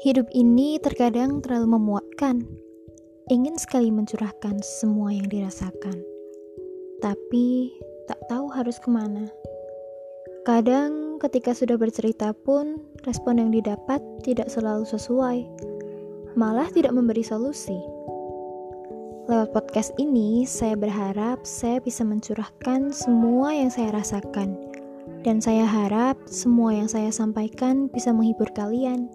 Hidup ini terkadang terlalu memuatkan. Ingin sekali mencurahkan semua yang dirasakan, tapi tak tahu harus ke mana. Kadang, ketika sudah bercerita pun, respon yang didapat tidak selalu sesuai, malah tidak memberi solusi. Lewat podcast ini, saya berharap saya bisa mencurahkan semua yang saya rasakan, dan saya harap semua yang saya sampaikan bisa menghibur kalian.